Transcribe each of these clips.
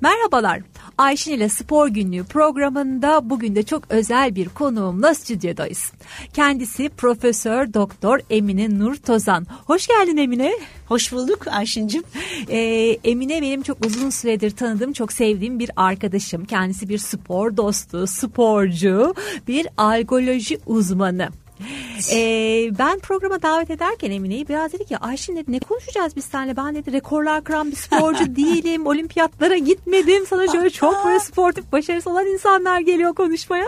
Merhabalar. Ayşin ile Spor Günlüğü programında bugün de çok özel bir konuğumla stüdyodayız. Kendisi Profesör Doktor Emine Nur Tozan. Hoş geldin Emine. Hoş bulduk Ayşin'cim. Ee, Emine benim çok uzun süredir tanıdığım, çok sevdiğim bir arkadaşım. Kendisi bir spor dostu, sporcu, bir algoloji uzmanı. Ee, ben programa davet ederken Emine'yi biraz dedi ki Ayşin dedi ne konuşacağız biz seninle ben dedi rekorlar kıran bir sporcu değilim olimpiyatlara gitmedim sana şöyle çok böyle sportif başarısı olan insanlar geliyor konuşmaya.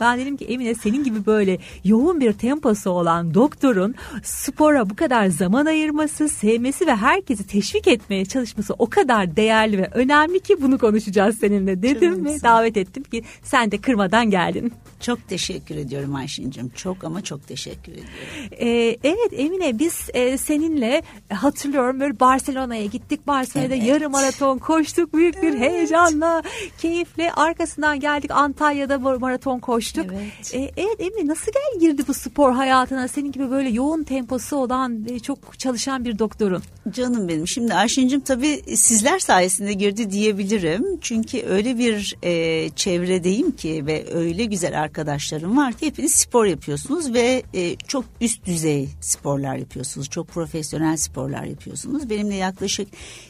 Ben dedim ki Emine senin gibi böyle yoğun bir temposu olan doktorun spora bu kadar zaman ayırması sevmesi ve herkesi teşvik etmeye çalışması o kadar değerli ve önemli ki bunu konuşacağız seninle dedim ve davet ettim ki sen de kırmadan geldin. Çok teşekkür ediyorum Ayşin'cim çok ama çok çok teşekkür ediyorum. Ee, evet Emine biz e, seninle hatırlıyorum böyle Barcelona'ya gittik. Barcelona'da evet. yarım maraton koştuk büyük bir evet. heyecanla, keyifle. Arkasından geldik Antalya'da maraton koştuk. Evet. Ee, evet Emine nasıl gel girdi bu spor hayatına? Senin gibi böyle yoğun temposu olan e, çok çalışan bir doktorun. Canım benim. Şimdi Ayşin'cim tabii sizler sayesinde girdi diyebilirim. Çünkü öyle bir e, çevredeyim ki ve öyle güzel arkadaşlarım var ki hepiniz spor yapıyorsunuz ve ve e, çok üst düzey sporlar yapıyorsunuz. Çok profesyonel sporlar yapıyorsunuz. Benimle yaklaşık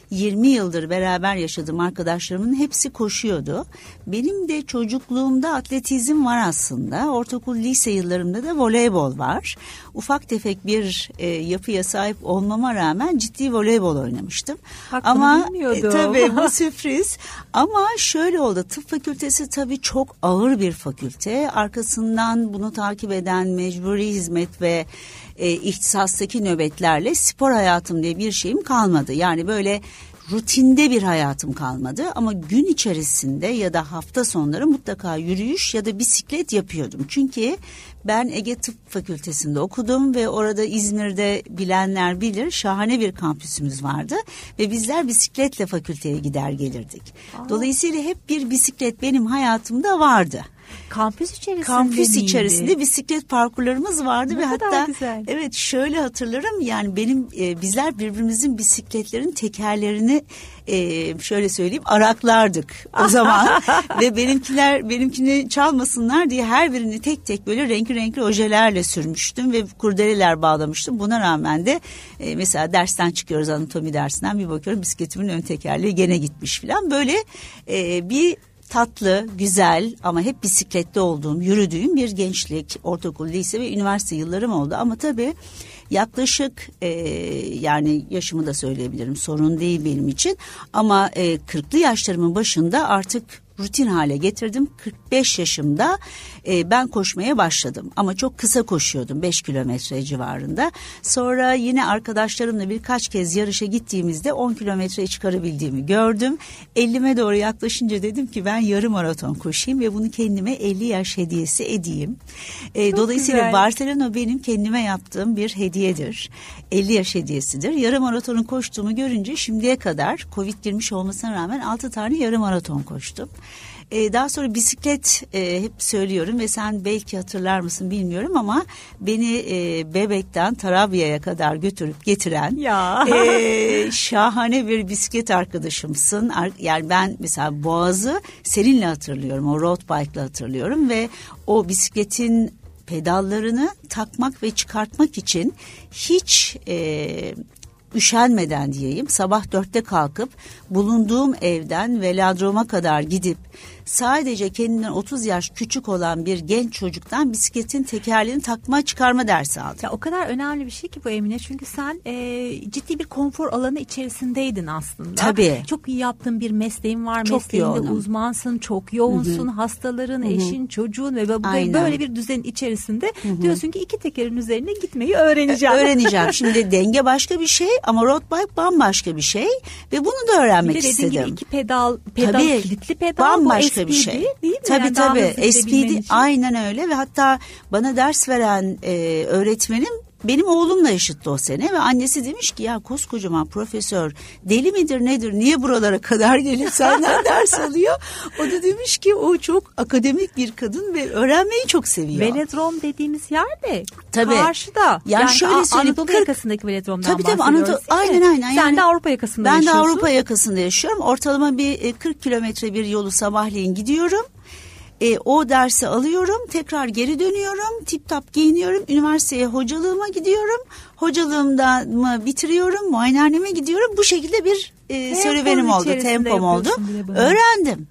20 yıldır beraber yaşadığım arkadaşlarımın hepsi koşuyordu. Benim de çocukluğumda atletizm var aslında. Ortaokul lise yıllarımda da voleybol var. Ufak tefek bir e, yapıya sahip olmama rağmen ciddi voleybol oynamıştım. Bak, Ama e, tabii bu sürpriz. Ama şöyle oldu. Tıp fakültesi tabii çok ağır bir fakülte. Arkasından bunu takip eden mecburi hizmet ve e, ihtisastaki nöbetlerle spor hayatım diye bir şeyim kalmadı. Yani böyle rutinde bir hayatım kalmadı ama gün içerisinde ya da hafta sonları mutlaka yürüyüş ya da bisiklet yapıyordum. Çünkü ben Ege Tıp Fakültesinde okudum ve orada İzmir'de bilenler bilir şahane bir kampüsümüz vardı ve bizler bisikletle fakülteye gider gelirdik. Aa. Dolayısıyla hep bir bisiklet benim hayatımda vardı. Kampüs içerisinde Kampüs miydi? içerisinde bisiklet parkurlarımız vardı ne ve hatta güzel. evet şöyle hatırlarım yani benim e, bizler birbirimizin bisikletlerin tekerlerini e, şöyle söyleyeyim araklardık o zaman ve benimkiler benimkini çalmasınlar diye her birini tek tek böyle renkli renkli ojelerle sürmüştüm ve kurdeleler bağlamıştım. Buna rağmen de e, mesela dersten çıkıyoruz anatomi dersinden bir bakıyorum bisikletimin ön tekerleği gene gitmiş falan böyle e, bir tatlı, güzel ama hep bisikletli olduğum, yürüdüğüm bir gençlik, ortaokul, lise ve üniversite yıllarım oldu. Ama tabii yaklaşık e, yani yaşımı da söyleyebilirim sorun değil benim için. Ama e, 40'lı yaşlarımın başında artık rutin hale getirdim. 45 yaşımda e, ben koşmaya başladım ama çok kısa koşuyordum 5 kilometre civarında. Sonra yine arkadaşlarımla birkaç kez yarışa gittiğimizde 10 kilometreyi çıkarabildiğimi gördüm. 50'me doğru yaklaşınca dedim ki ben yarım maraton koşayım ve bunu kendime 50 yaş hediyesi edeyim. E, dolayısıyla güzel. Barcelona benim kendime yaptığım bir hediyedir. 50 yaş hediyesidir. Yarım maratonun koştuğumu görünce şimdiye kadar Covid girmiş olmasına rağmen 6 tane yarım maraton koştum. Ee, daha sonra bisiklet e, hep söylüyorum ve sen belki hatırlar mısın bilmiyorum ama beni e, Bebek'ten Tarabya'ya kadar götürüp getiren ya. e, şahane bir bisiklet arkadaşımsın. Yani ben mesela Boğaz'ı seninle hatırlıyorum. O road bike'la hatırlıyorum ve o bisikletin pedallarını takmak ve çıkartmak için hiç e, üşenmeden diyeyim sabah dörtte kalkıp bulunduğum evden velodroma kadar gidip sadece kendinden 30 yaş küçük olan bir genç çocuktan bisikletin tekerleğini takma çıkarma dersi aldım. Ya o kadar önemli bir şey ki bu Emine çünkü sen e, ciddi bir konfor alanı içerisindeydin aslında. Tabii. Çok iyi yaptığın bir mesleğin var. Çok Mesleğinde yoğunum. uzmansın, çok yoğunsun. Hı-hı. Hastaların, Hı-hı. eşin, çocuğun ve Aynen. böyle bir düzenin içerisinde Hı-hı. diyorsun ki iki tekerin üzerine gitmeyi öğreneceğim. öğreneceğim. Şimdi denge başka bir şey ama road bike bambaşka bir şey ve bunu da öğrenmek bir de istedim. Gibi iki pedal, pedal Tabii, kilitli pedal bambaşka bir şey. Değil mi? Tabii yani tabii. SPD aynen öyle ve hatta bana ders veren e, öğretmenim benim oğlumla eşitti o sene ve annesi demiş ki ya koskocaman profesör deli midir nedir niye buralara kadar gelip senden ders alıyor. O da demiş ki o çok akademik bir kadın ve öğrenmeyi çok seviyor. Velodrom dediğimiz yerde tabii. karşıda. Yani, yani şöyle söyleyeyim. Anadolu 40, yakasındaki velodromdan tabii, tabii, Anadolu, aynen aynen. Sen yani, de Avrupa yakasında ben yaşıyorsun. Ben de Avrupa yakasında yaşıyorum. Ortalama bir 40 e, kilometre bir yolu sabahleyin gidiyorum. E, o dersi alıyorum, tekrar geri dönüyorum, tip tap giyiniyorum, üniversiteye hocalığıma gidiyorum, hocalığımda mı bitiriyorum, muayenehaneme gidiyorum. Bu şekilde bir e, serüvenim oldu, tempom oldu. Öğrendim.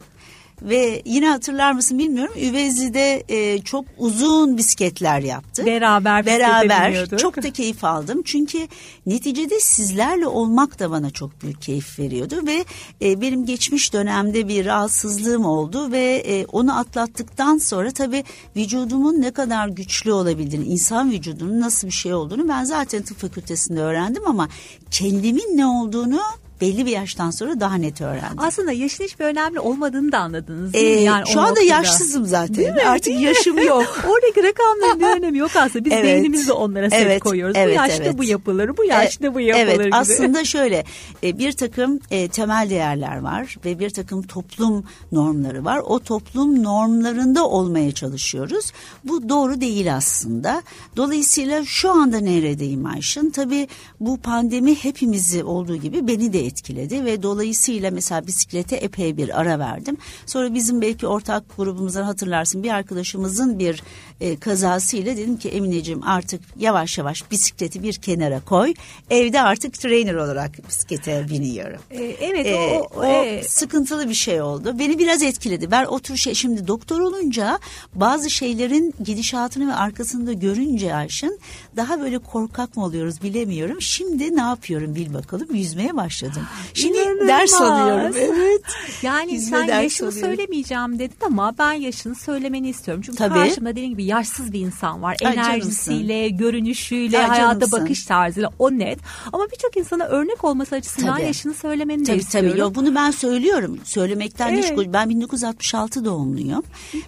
Ve yine hatırlar mısın bilmiyorum Üvezli'de e, çok uzun bisikletler yaptı. Beraber Beraber çok da keyif aldım. Çünkü neticede sizlerle olmak da bana çok büyük keyif veriyordu. Ve e, benim geçmiş dönemde bir rahatsızlığım oldu. Ve e, onu atlattıktan sonra tabii vücudumun ne kadar güçlü olabildiğini, insan vücudunun nasıl bir şey olduğunu ben zaten tıp fakültesinde öğrendim. Ama kendimin ne olduğunu belli bir yaştan sonra daha net öğrendim. Aslında yaşın hiçbir önemli olmadığını da anladınız değil ee, mi? Yani şu anda noktada. yaşsızım zaten. Değil mi? Artık değil yaşım yok. Oradaki rakamların bir önemi yok aslında. Biz evet. beynimizle onlara evet. koyuyoruz. Evet, bu yaşta evet. bu yapılır, bu yaşta bu yapılır evet, gibi. Aslında şöyle e, bir takım e, temel değerler var ve bir takım toplum normları var. O toplum normlarında olmaya çalışıyoruz. Bu doğru değil aslında. Dolayısıyla şu anda neredeyim Ayşın? Tabii bu pandemi hepimizi olduğu gibi beni de etkiledi ve dolayısıyla mesela bisiklete epey bir ara verdim. Sonra bizim belki ortak grubumuzdan hatırlarsın bir arkadaşımızın bir e, kazasıyla dedim ki Emineciğim artık yavaş yavaş bisikleti bir kenara koy. Evde artık trainer olarak bisiklete biniyorum. E, evet e, o, o, o e, sıkıntılı bir şey oldu. Beni biraz etkiledi. Ben otur şey şimdi doktor olunca bazı şeylerin gidişatını ve arkasında görünce Ayşın daha böyle korkak mı oluyoruz bilemiyorum. Şimdi ne yapıyorum bil bakalım yüzmeye başladım lazım. Şimdi İnanılmaz. ders alıyorum. Evet. Yani Hizme sen yaşını alıyorum. söylemeyeceğim dedin ama ben yaşını söylemeni istiyorum. Çünkü Tabii. karşımda dediğim gibi yaşsız bir insan var. Ay Enerjisiyle, canımsın. görünüşüyle, Ay hayata canımsın. bakış tarzıyla o net. Ama birçok insana örnek olması açısından tabii. yaşını söylemeni tabii, de istiyorum. Tabii tabii. bunu ben söylüyorum. Söylemekten evet. hiç ben 1966 doğumluyum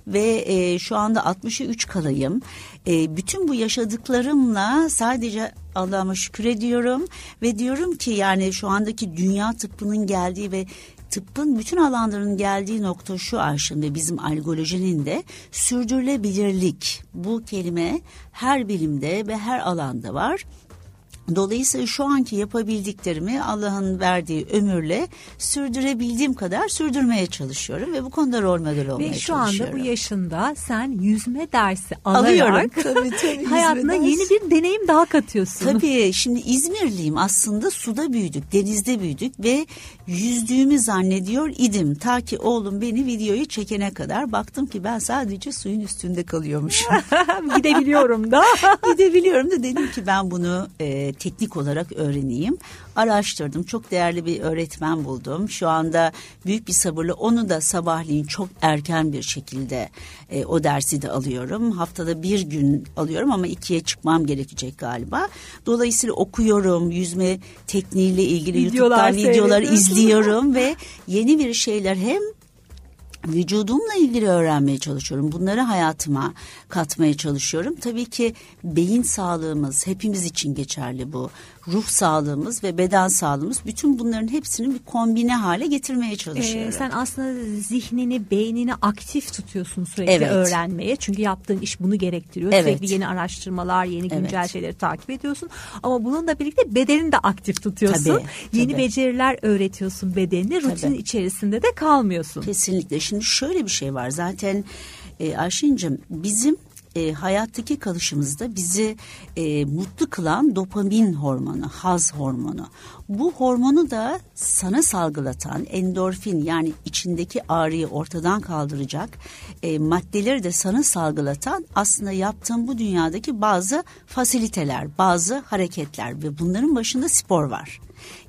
ve e, şu anda 63 kalayım. E, bütün bu yaşadıklarımla sadece Allah'ıma şükür ediyorum ve diyorum ki yani şu andaki dünya tıbbının geldiği ve tıbbın bütün alanlarının geldiği nokta şu Ayşin ve bizim algolojinin de sürdürülebilirlik. Bu kelime her bilimde ve her alanda var. Dolayısıyla şu anki yapabildiklerimi Allah'ın verdiği ömürle sürdürebildiğim kadar sürdürmeye çalışıyorum ve bu konuda rol model olmaya çalışıyorum. Ve şu anda bu yaşında sen yüzme dersi alarak Alıyorum. Tabii, tabii, hayatına yeni bir deneyim daha katıyorsun. Tabii şimdi İzmirliyim aslında suda büyüdük, denizde büyüdük ve yüzdüğümü zannediyor idim. Ta ki oğlum beni videoyu çekene kadar baktım ki ben sadece suyun üstünde kalıyormuşum. Gidebiliyorum da. Gidebiliyorum da dedim ki ben bunu e, teknik olarak öğreneyim. Araştırdım. Çok değerli bir öğretmen buldum. Şu anda büyük bir sabırla onu da sabahleyin çok erken bir şekilde e, o dersi de alıyorum. Haftada bir gün alıyorum ama ikiye çıkmam gerekecek galiba. Dolayısıyla okuyorum. Yüzme tekniğiyle ilgili videolar YouTube'dan videolar izliyorum ve yeni bir şeyler hem vücudumla ilgili öğrenmeye çalışıyorum. Bunları hayatıma katmaya çalışıyorum. Tabii ki beyin sağlığımız hepimiz için geçerli bu ruh sağlığımız ve beden sağlığımız bütün bunların hepsini bir kombine hale getirmeye çalışıyorum. Ee, sen aslında zihnini, beynini aktif tutuyorsun sürekli evet. öğrenmeye. Çünkü yaptığın iş bunu gerektiriyor. Evet. Sürekli yeni araştırmalar, yeni güncel evet. şeyleri takip ediyorsun. Ama bununla birlikte bedenini de aktif tutuyorsun. Tabii, yeni tabii. beceriler öğretiyorsun bedenine. Rutinin tabii. içerisinde de kalmıyorsun. Kesinlikle. Şimdi şöyle bir şey var. Zaten e, Ayşin'cim bizim e, hayattaki kalışımızda bizi e, mutlu kılan dopamin hormonu, haz hormonu. Bu hormonu da sana salgılatan endorfin yani içindeki ağrıyı ortadan kaldıracak e, maddeleri de sana salgılatan aslında yaptığın bu dünyadaki bazı fasiliteler, bazı hareketler ve bunların başında spor var.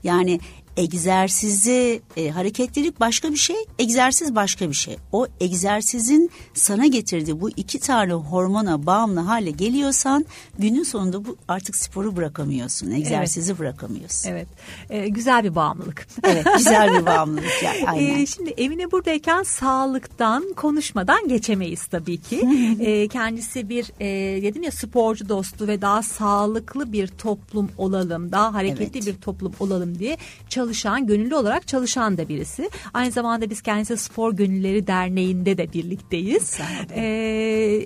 Yani egzersizi e, hareketlilik başka bir şey, egzersiz başka bir şey. O egzersizin sana getirdiği bu iki tane hormona bağımlı hale geliyorsan günün sonunda bu artık sporu bırakamıyorsun, egzersizi evet. bırakamıyorsun. Evet, ee, güzel bir bağımlılık. Evet, güzel bir bağımlılık yani. Aynen. Ee, şimdi Emine buradayken sağlıktan konuşmadan geçemeyiz tabii ki. ee, kendisi bir e, dedim ya sporcu dostu ve daha sağlıklı bir toplum olalım, daha hareketli evet. bir toplum olalım diye çalışan, gönüllü olarak çalışan da birisi. Aynı zamanda biz kendisi Spor Gönülleri Derneği'nde de birlikteyiz. Ee,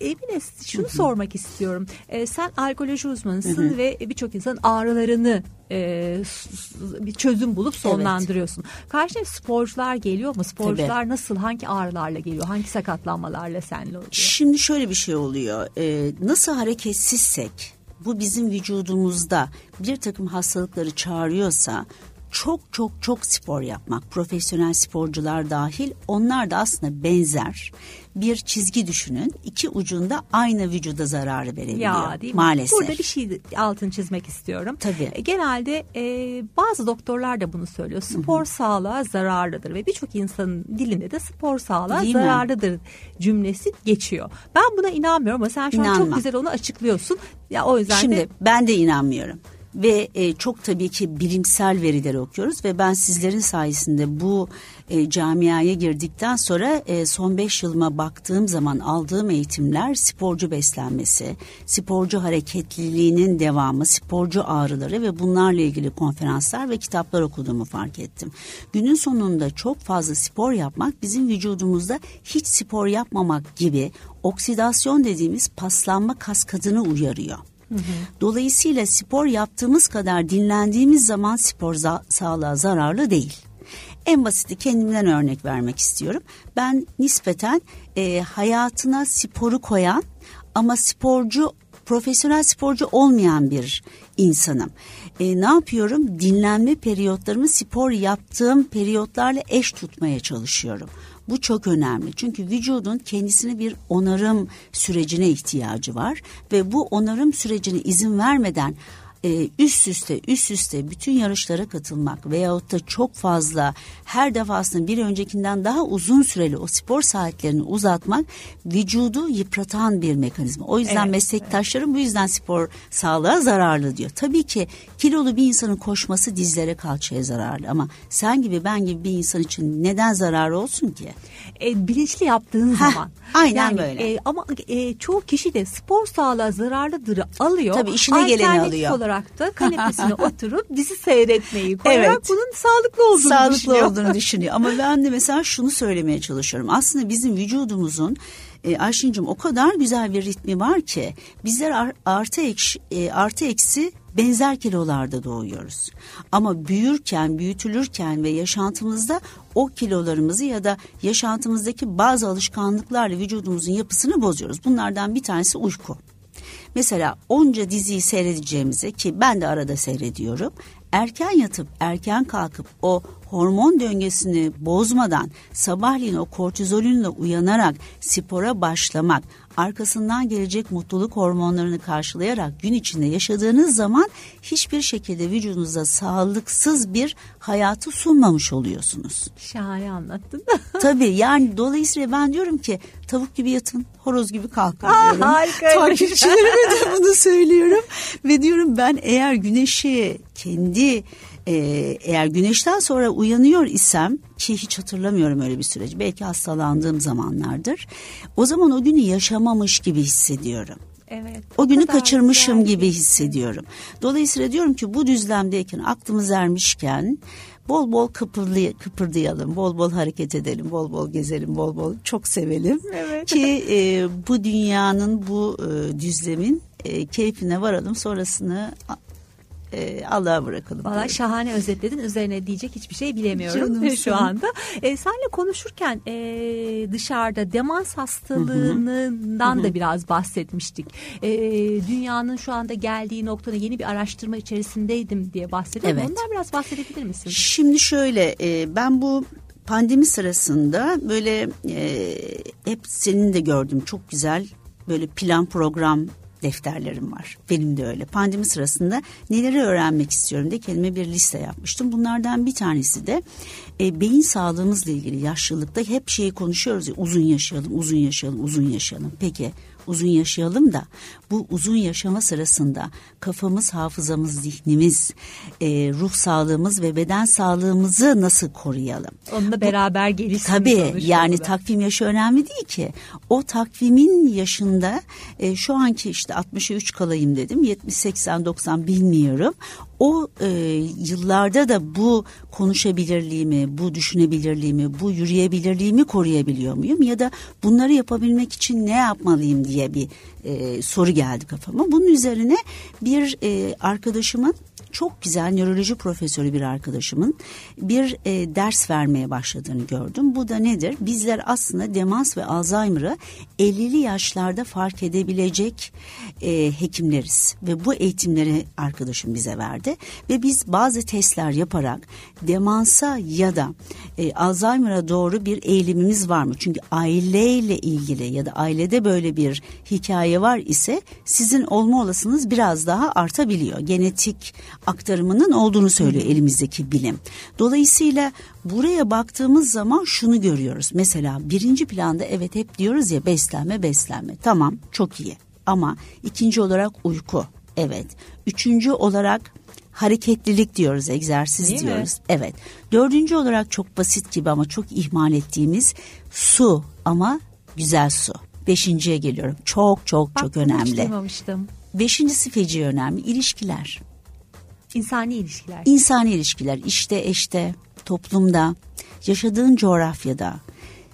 Emine şunu sormak istiyorum. Ee, sen alkoloji uzmanısın ve birçok insanın ağrılarını e, bir çözüm bulup sonlandırıyorsun. Evet. Karşına sporcular geliyor mu? Sporcular Tabii. nasıl, hangi ağrılarla geliyor? Hangi sakatlanmalarla senle oluyor? Şimdi şöyle bir şey oluyor. Ee, nasıl hareketsizsek bu bizim vücudumuzda bir takım hastalıkları çağırıyorsa çok çok çok spor yapmak, profesyonel sporcular dahil onlar da aslında benzer bir çizgi düşünün. İki ucunda aynı vücuda zararı verebiliyor ya, değil mi? maalesef. Burada bir şey altın çizmek istiyorum. Tabii. E, genelde e, bazı doktorlar da bunu söylüyor. Spor Hı-hı. sağlığa zararlıdır ve birçok insanın dilinde de spor sağlığa değil zararlıdır mi? cümlesi geçiyor. Ben buna inanmıyorum ama sen şu İnanma. an çok güzel onu açıklıyorsun. Ya o yüzden Şimdi de... ben de inanmıyorum ve e, çok tabii ki bilimsel verileri okuyoruz ve ben sizlerin sayesinde bu e, camiaya girdikten sonra e, son beş yılıma baktığım zaman aldığım eğitimler sporcu beslenmesi, sporcu hareketliliğinin devamı, sporcu ağrıları ve bunlarla ilgili konferanslar ve kitaplar okuduğumu fark ettim. Günün sonunda çok fazla spor yapmak bizim vücudumuzda hiç spor yapmamak gibi oksidasyon dediğimiz paslanma kaskadını uyarıyor. Dolayısıyla spor yaptığımız kadar dinlendiğimiz zaman spor za- sağlığa zararlı değil. En basiti kendimden örnek vermek istiyorum. Ben nispeten e, hayatına sporu koyan ama sporcu profesyonel sporcu olmayan bir insanım. E, ne yapıyorum? Dinlenme periyotlarımı spor yaptığım periyotlarla eş tutmaya çalışıyorum. Bu çok önemli. Çünkü vücudun kendisine bir onarım sürecine ihtiyacı var ve bu onarım sürecine izin vermeden e, üst üste üst üste bütün yarışlara katılmak veyahut da çok fazla her defasında bir öncekinden daha uzun süreli o spor saatlerini uzatmak vücudu yıpratan bir mekanizma. O yüzden evet, meslektaşlarım evet. bu yüzden spor sağlığa zararlı diyor. Tabii ki kilolu bir insanın koşması dizlere kalçaya zararlı ama sen gibi ben gibi bir insan için neden zararı olsun ki? E, bilinçli yaptığın Heh, zaman. Aynen yani, böyle. E, ama e, çoğu kişi de spor sağlığa zararlıdır alıyor. Tabii işine geleni alıyor. Olarak da kanepesine oturup dizi seyretmeyi koyarak evet. bunun sağlıklı olduğunu sağlıklı düşünüyor. olduğunu düşünüyor. Ama ben de mesela şunu söylemeye çalışıyorum. Aslında bizim vücudumuzun e, Ayşin'cim o kadar güzel bir ritmi var ki bizler artı, ekşi, e, artı eksi benzer kilolarda doğuyoruz. Ama büyürken, büyütülürken ve yaşantımızda o kilolarımızı ya da yaşantımızdaki bazı alışkanlıklarla vücudumuzun yapısını bozuyoruz. Bunlardan bir tanesi uyku. Mesela onca diziyi seyredeceğimize ki ben de arada seyrediyorum. Erken yatıp erken kalkıp o hormon döngesini bozmadan sabahleyin o kortizolünle uyanarak spora başlamak, arkasından gelecek mutluluk hormonlarını karşılayarak gün içinde yaşadığınız zaman hiçbir şekilde vücudunuza sağlıksız bir hayatı sunmamış oluyorsunuz. Şahane anlattın. Tabii yani dolayısıyla ben diyorum ki tavuk gibi yatın, horoz gibi kalkın Aa, diyorum. Harika. Takipçilerime de bunu söylüyorum. Ve diyorum ben eğer güneşi kendi e, eğer güneşten sonra uyanıyor isem ki hiç hatırlamıyorum öyle bir süreci belki hastalandığım zamanlardır o zaman o günü yaşamamış gibi hissediyorum. Evet. O günü kaçırmışım gibi hissediyorum. Dolayısıyla diyorum ki bu düzlemdeyken aklımız ermişken bol bol kıpırday kıpırdayalım, bol bol hareket edelim, bol bol gezelim, bol bol çok sevelim. Evet. Ki e, bu dünyanın bu e, düzlemin e, keyfine varalım sonrasını e, Allah'a bırakalım. Valla diyorum. şahane özetledin. Üzerine diyecek hiçbir şey bilemiyorum şu anda. E, senle konuşurken e, dışarıda demans hastalığından da biraz bahsetmiştik. E, dünyanın şu anda geldiği noktada yeni bir araştırma içerisindeydim diye bahsediyorum. Evet. Ondan biraz bahsedebilir misin? Şimdi şöyle e, ben bu pandemi sırasında böyle e, hep senin de gördüm çok güzel böyle plan program defterlerim var. Benim de öyle. Pandemi sırasında neleri öğrenmek istiyorum diye kendime bir liste yapmıştım. Bunlardan bir tanesi de e, beyin sağlığımızla ilgili yaşlılıkta hep şeyi konuşuyoruz ya uzun yaşayalım, uzun yaşayalım, uzun yaşayalım. Peki uzun yaşayalım da bu uzun yaşama sırasında kafamız, hafızamız, zihnimiz, e, ruh sağlığımız ve beden sağlığımızı nasıl koruyalım? Onunla beraber gelişsin. Tabii yani takvim yaşı önemli değil ki. O takvimin yaşında e, şu anki işte 63 kalayım dedim 70 80 90 bilmiyorum. O e, yıllarda da bu konuşabilirliğimi, bu düşünebilirliğimi, bu yürüyebilirliğimi koruyabiliyor muyum? Ya da bunları yapabilmek için ne yapmalıyım diye bir e, soru geldi kafama. Bunun üzerine bir e, arkadaşımın çok güzel nöroloji profesörü bir arkadaşımın bir e, ders vermeye başladığını gördüm. Bu da nedir? Bizler aslında demans ve Alzheimer'ı 50'li yaşlarda fark edebilecek e, hekimleriz ve bu eğitimleri arkadaşım bize verdi ve biz bazı testler yaparak demansa ya da e, Alzheimer'a doğru bir eğilimimiz var mı? Çünkü aileyle ilgili ya da ailede böyle bir hikaye var ise sizin olma olasılığınız biraz daha artabiliyor. Genetik aktarımının olduğunu söylüyor elimizdeki bilim. Dolayısıyla buraya baktığımız zaman şunu görüyoruz. Mesela birinci planda evet hep diyoruz ya beslenme beslenme. Tamam çok iyi ama ikinci olarak uyku. Evet. Üçüncü olarak hareketlilik diyoruz, egzersiz Değil diyoruz. Mi? Evet. Dördüncü olarak çok basit gibi ama çok ihmal ettiğimiz su ama güzel su. Beşinciye geliyorum. Çok çok Bak, çok önemli. Beşincisi feci önemli. İlişkiler. İnsani ilişkiler. İnsani ilişkiler işte eşte, toplumda, yaşadığın coğrafyada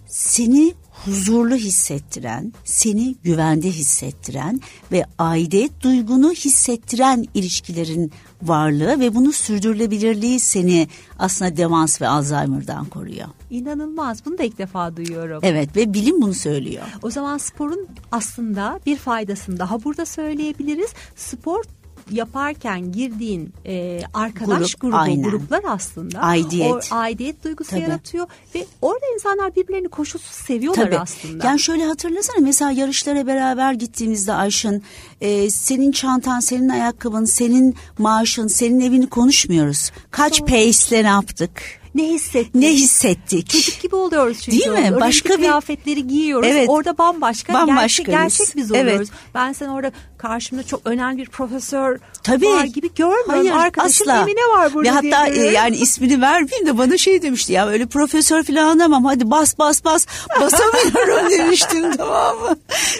seni huzurlu hissettiren, seni güvende hissettiren ve aidiyet duygunu hissettiren ilişkilerin varlığı ve bunu sürdürülebilirliği seni aslında demans ve Alzheimer'dan koruyor. İnanılmaz. Bunu da ilk defa duyuyorum. Evet ve bilim bunu söylüyor. O zaman sporun aslında bir faydasını daha burada söyleyebiliriz. Spor yaparken girdiğin e, arkadaş Grup, grubu aynen. gruplar aslında Aidiyet. o aidiyet duygusu Tabii. yaratıyor ve orada insanlar birbirlerini koşulsuz seviyorlar Tabii. aslında. Yani şöyle hatırlasana mesela yarışlara beraber gittiğimizde Ayşın e, senin çantan, senin ayakkabın, senin maaşın, senin evini konuşmuyoruz. Kaç Doğru. pace'le ne yaptık? ne hissettik? Ne hissettik? Çocuk gibi oluyoruz çünkü. Değil mi? orada. Başka bir- kıyafetleri giyiyoruz. Evet. Orada bambaşka. Bambaşkayız. Gerçek, gerçek biz Evet. oluyoruz. Ben sen orada karşımda çok önemli bir profesör Tabii. var gibi görmüyorum. Hayır Arkadaşım asla. Emine var burada Ve hatta diye e, yani ismini vermeyeyim de bana şey demişti ya öyle profesör falan anlamam hadi bas bas bas basamıyorum demiştim tamam mı?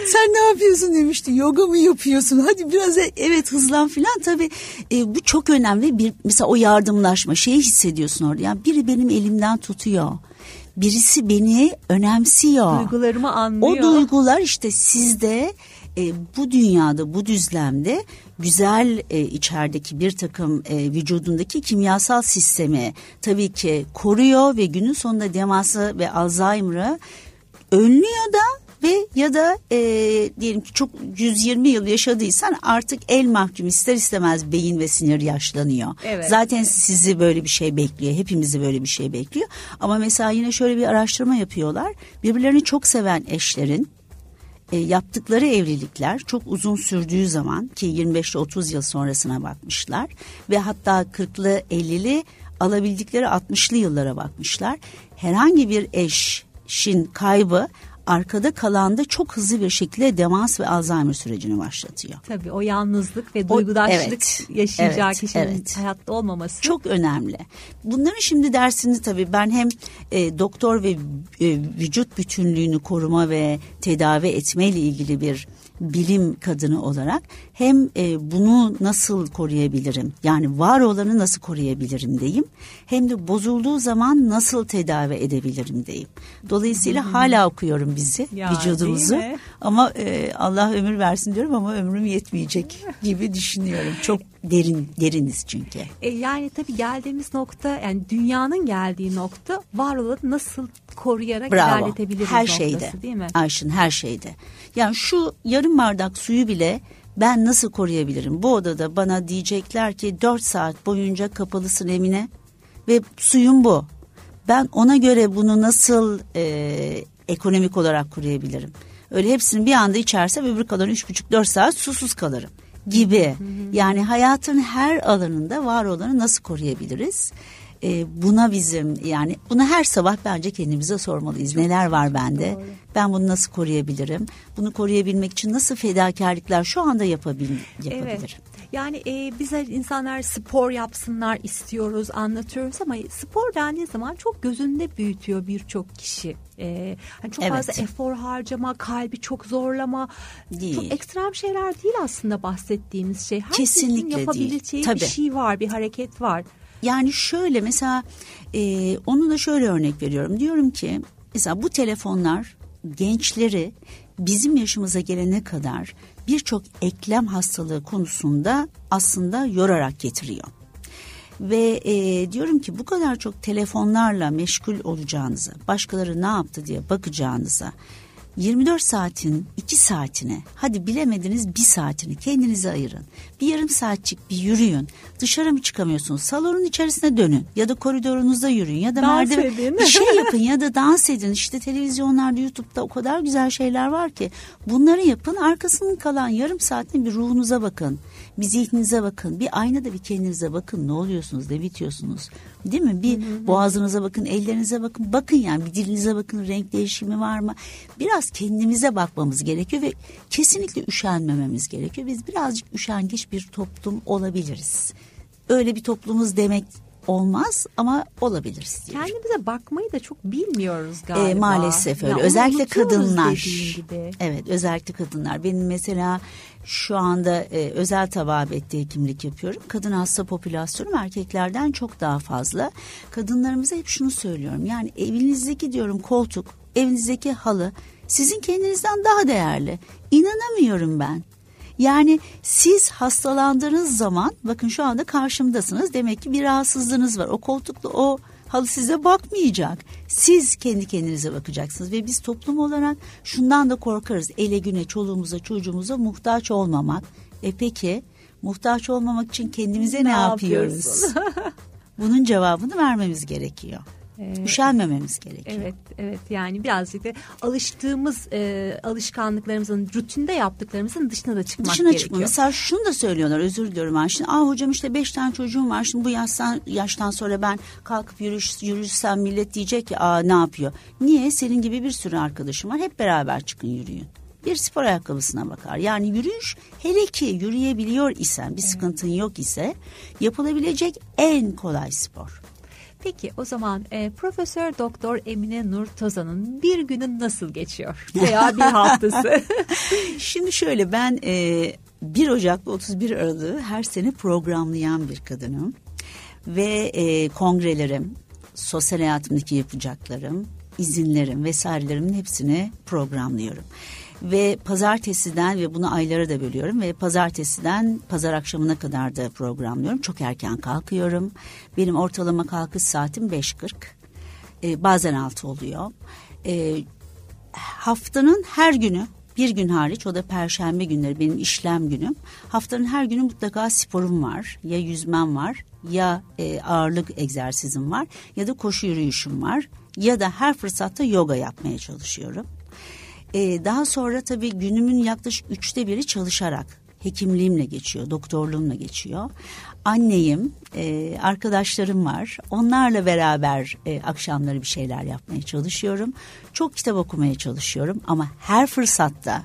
Sen ne yapıyorsun demişti yoga mı yapıyorsun hadi biraz e- evet hızlan falan tabii e, bu çok önemli bir mesela o yardımlaşma şeyi hissediyorsun orada yani biri benim elimden tutuyor. Birisi beni önemsiyor. Duygularımı anlıyor. O duygular işte sizde e, bu dünyada bu düzlemde güzel e, içerideki bir takım e, vücudundaki kimyasal sistemi tabii ki koruyor ve günün sonunda demansı ve Alzheimer'ı önlüyor da ve ya da e, diyelim ki çok 120 yıl yaşadıysan artık el mahkum ister istemez beyin ve sinir yaşlanıyor. Evet. Zaten sizi böyle bir şey bekliyor. Hepimizi böyle bir şey bekliyor. Ama mesela yine şöyle bir araştırma yapıyorlar. Birbirlerini çok seven eşlerin e, yaptıkları evlilikler çok uzun sürdüğü zaman ki 25 ile 30 yıl sonrasına bakmışlar ve hatta 40'lı 50'li alabildikleri 60'lı yıllara bakmışlar. Herhangi bir eşin kaybı arkada kalanda çok hızlı bir şekilde demans ve Alzheimer sürecini başlatıyor. Tabii o yalnızlık ve O- duygudaşlık evet, yaşayacağı evet, kişinin evet. hayatta olmaması. Çok önemli. Bunların şimdi dersini tabii ben hem e, doktor ve e, vücut bütünlüğünü koruma ve tedavi etme ile ilgili bir bilim kadını olarak hem e, bunu nasıl koruyabilirim yani var olanı nasıl koruyabilirim diyeyim hem de bozulduğu zaman nasıl tedavi edebilirim diyeyim. Dolayısıyla hala okuyorum bizi Ya, vücudumuzu? Ama e, Allah ömür versin diyorum ama ömrüm yetmeyecek gibi düşünüyorum. Çok derin deriniz çünkü. E, yani tabii geldiğimiz nokta yani dünyanın geldiği nokta var olanı nasıl koruyarak Bravo. ilerletebiliriz Her noktası şeyde. değil mi? Ayşın her şeyde. Yani şu yarım bardak suyu bile ben nasıl koruyabilirim? Bu odada bana diyecekler ki 4 saat boyunca kapalısın Emine ve suyun bu. Ben ona göre bunu nasıl e, ekonomik olarak koruyabilirim? Öyle hepsini bir anda içersem öbür kalan üç buçuk dört saat susuz kalırım gibi. Yani hayatın her alanında var olanı nasıl koruyabiliriz? Ee, buna bizim yani bunu her sabah bence kendimize sormalıyız. Neler var bende? Ben bunu nasıl koruyabilirim? Bunu koruyabilmek için nasıl fedakarlıklar şu anda yapabil yapabilirim? Evet. Yani e, bize insanlar spor yapsınlar istiyoruz, anlatıyoruz ama spor dendiği zaman çok gözünde büyütüyor birçok kişi. E, hani çok Evet. fazla efor harcama, kalbi çok zorlama. Değil. Çok ekstrem şeyler değil aslında bahsettiğimiz şey. Herkesin Kesinlikle değil. yapabileceği bir Tabii. şey var, bir hareket var. Yani şöyle mesela e, onu da şöyle örnek veriyorum. Diyorum ki mesela bu telefonlar gençleri bizim yaşımıza gelene kadar birçok eklem hastalığı konusunda aslında yorarak getiriyor. Ve e, diyorum ki bu kadar çok telefonlarla meşgul olacağınıza, başkaları ne yaptı diye bakacağınıza 24 saatin 2 saatine hadi bilemediniz bir saatini kendinize ayırın. Bir yarım saatçik bir yürüyün. Dışarı mı çıkamıyorsunuz? Salonun içerisine dönün ya da koridorunuzda yürüyün ya da Dans merdiven edin. bir şey yapın ya da dans edin. İşte televizyonlarda YouTube'da o kadar güzel şeyler var ki bunları yapın. Arkasının kalan yarım saatini bir ruhunuza bakın. Bir zihninize bakın. Bir aynada bir kendinize bakın. Ne oluyorsunuz? Ne bitiyorsunuz? Değil mi? Bir boğazınıza bakın, ellerinize bakın. Bakın yani bir dilinize bakın. Renk değişimi var mı? Biraz kendimize bakmamız gerekiyor ve kesinlikle üşenmememiz gerekiyor. Biz birazcık üşengeç bir toplum olabiliriz. Öyle bir toplumuz demek olmaz ama olabiliriz diyorum. Kendimize bakmayı da çok bilmiyoruz galiba. E, maalesef öyle. Ya özellikle kadınlar. Evet, özellikle kadınlar. Benim mesela şu anda e, özel tababette hekimlik yapıyorum. Kadın hasta popülasyonum erkeklerden çok daha fazla. Kadınlarımıza hep şunu söylüyorum. Yani evinizdeki diyorum koltuk, evinizdeki halı sizin kendinizden daha değerli. İnanamıyorum ben. Yani siz hastalandığınız zaman bakın şu anda karşımdasınız. Demek ki bir rahatsızlığınız var. O koltukla o halı size bakmayacak. Siz kendi kendinize bakacaksınız ve biz toplum olarak şundan da korkarız. Ele güne, çoluğumuza, çocuğumuza muhtaç olmamak. E peki muhtaç olmamak için kendimize ne, Ne yapıyoruz? Bunun cevabını vermemiz gerekiyor. Üşenmememiz gerekiyor. Evet, evet yani birazcık da alıştığımız e, alışkanlıklarımızın, rutinde yaptıklarımızın dışına da çıkmak Dışına gerekiyor. çıkma. Mesela şunu da söylüyorlar özür diliyorum ben. Şimdi Aa hocam işte beş tane çocuğum var. Şimdi bu yaştan, yaştan sonra ben kalkıp yürüyüş, yürüyüşsem millet diyecek ki aa ne yapıyor? Niye? Senin gibi bir sürü arkadaşım var. Hep beraber çıkın yürüyün. Bir spor ayakkabısına bakar. Yani yürüyüş hele ki yürüyebiliyor isen bir sıkıntın yok ise yapılabilecek en kolay spor. Peki o zaman e, Profesör Doktor Emine Nur Tozan'ın bir günü nasıl geçiyor? Veya bir haftası. Şimdi şöyle ben e, 1 Ocak ve 31 Aralık'ı her sene programlayan bir kadınım. Ve e, kongrelerim, sosyal hayatımdaki yapacaklarım, izinlerim vesairelerimin hepsini programlıyorum. Ve pazartesiden ve bunu aylara da bölüyorum ve pazartesiden pazar akşamına kadar da programlıyorum. Çok erken kalkıyorum. Benim ortalama kalkış saatim 5.40. E, bazen 6 oluyor. E, haftanın her günü bir gün hariç o da perşembe günleri benim işlem günüm. Haftanın her günü mutlaka sporum var. Ya yüzmem var ya e, ağırlık egzersizim var ya da koşu yürüyüşüm var. Ya da her fırsatta yoga yapmaya çalışıyorum. E, daha sonra tabii günümün yaklaşık üçte biri çalışarak hekimliğimle geçiyor, doktorluğumla geçiyor. Anneyim, e, arkadaşlarım var. Onlarla beraber e, akşamları bir şeyler yapmaya çalışıyorum. Çok kitap okumaya çalışıyorum ama her fırsatta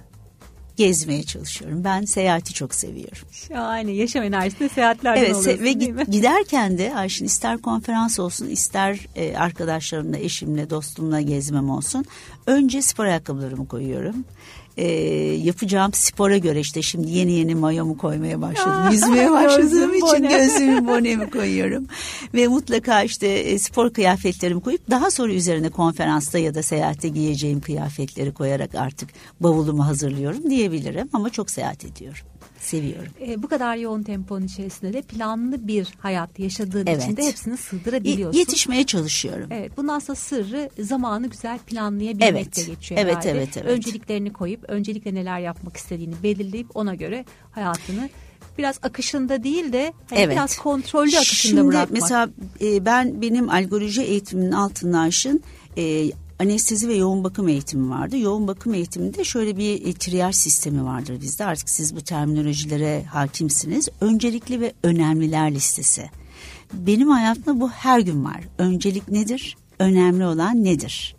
gezmeye çalışıyorum. Ben seyahati çok seviyorum. Şahane. Yaşam enerjisinde seyahatlerden Evet oluyorsun ve değil mi? giderken de Ayşin ister konferans olsun ister e, arkadaşlarımla, eşimle, dostumla gezmem olsun. Önce spor ayakkabılarımı koyuyorum. E, yapacağım spora göre işte şimdi yeni yeni mayomu koymaya başladım. Yüzmeye başladığım için gözlüğümü bonemi koyuyorum. Ve mutlaka işte e, spor kıyafetlerimi koyup daha sonra üzerine konferansta ya da seyahatte giyeceğim kıyafetleri koyarak artık bavulumu hazırlıyorum diyebilirim. Ama çok seyahat ediyorum. Seviyorum. E, bu kadar yoğun temponun içerisinde de planlı bir hayat yaşadığın Evet. için de hepsini Y- sığdırabiliyorsun. Yetişmeye çalışıyorum. Evet, bunun aslında sırrı zamanı güzel planlayabilmek Evet. geçiyor Evet, herhalde. evet, evet. Önceliklerini koyup, öncelikle neler yapmak istediğini belirleyip ona göre hayatını biraz akışında değil de hani Evet. biraz kontrollü akışında Şimdi bırakmak. mesela e, ben benim algoloji eğitiminin altında Ayşin e, anestezi ve yoğun bakım eğitimi vardı. Yoğun bakım eğitiminde şöyle bir e, triyaj sistemi vardır bizde. Artık siz bu terminolojilere hakimsiniz. Öncelikli ve önemliler listesi. Benim hayatımda bu her gün var. Öncelik nedir? Önemli olan nedir?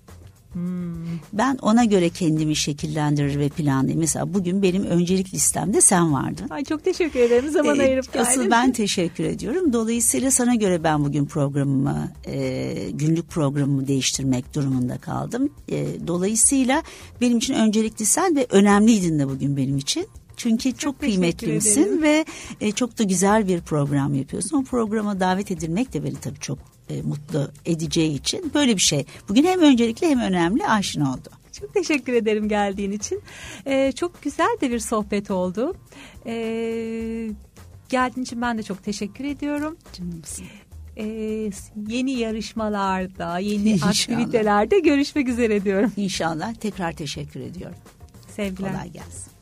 Ben ona göre kendimi şekillendirir ve planlayayım. Mesela bugün benim öncelik listemde sen vardın. Ay çok teşekkür ederim zaman Ee, ayırıp geldin. Asıl ben teşekkür ediyorum. Dolayısıyla sana göre ben bugün programımı, e, günlük programımı değiştirmek durumunda kaldım. E, dolayısıyla benim için öncelikli sen ve önemliydin de bugün benim için. Çünkü çok, teşekkür kıymetlimsin ederim. ve e, çok da güzel bir program yapıyorsun. O programa davet edilmek de beni tabii çok e, mutlu edeceği için böyle bir şey. Bugün hem öncelikli hem önemli aşina oldu. Çok teşekkür ederim geldiğin için. Ee, çok güzel de bir sohbet oldu. Ee, geldiğin için ben de çok teşekkür ediyorum. Canımsın. Ee, yeni yarışmalarda, yeni İnşallah. aktivitelerde görüşmek üzere diyorum. İnşallah tekrar teşekkür ediyorum. Sevgiler. Kolay gelsin.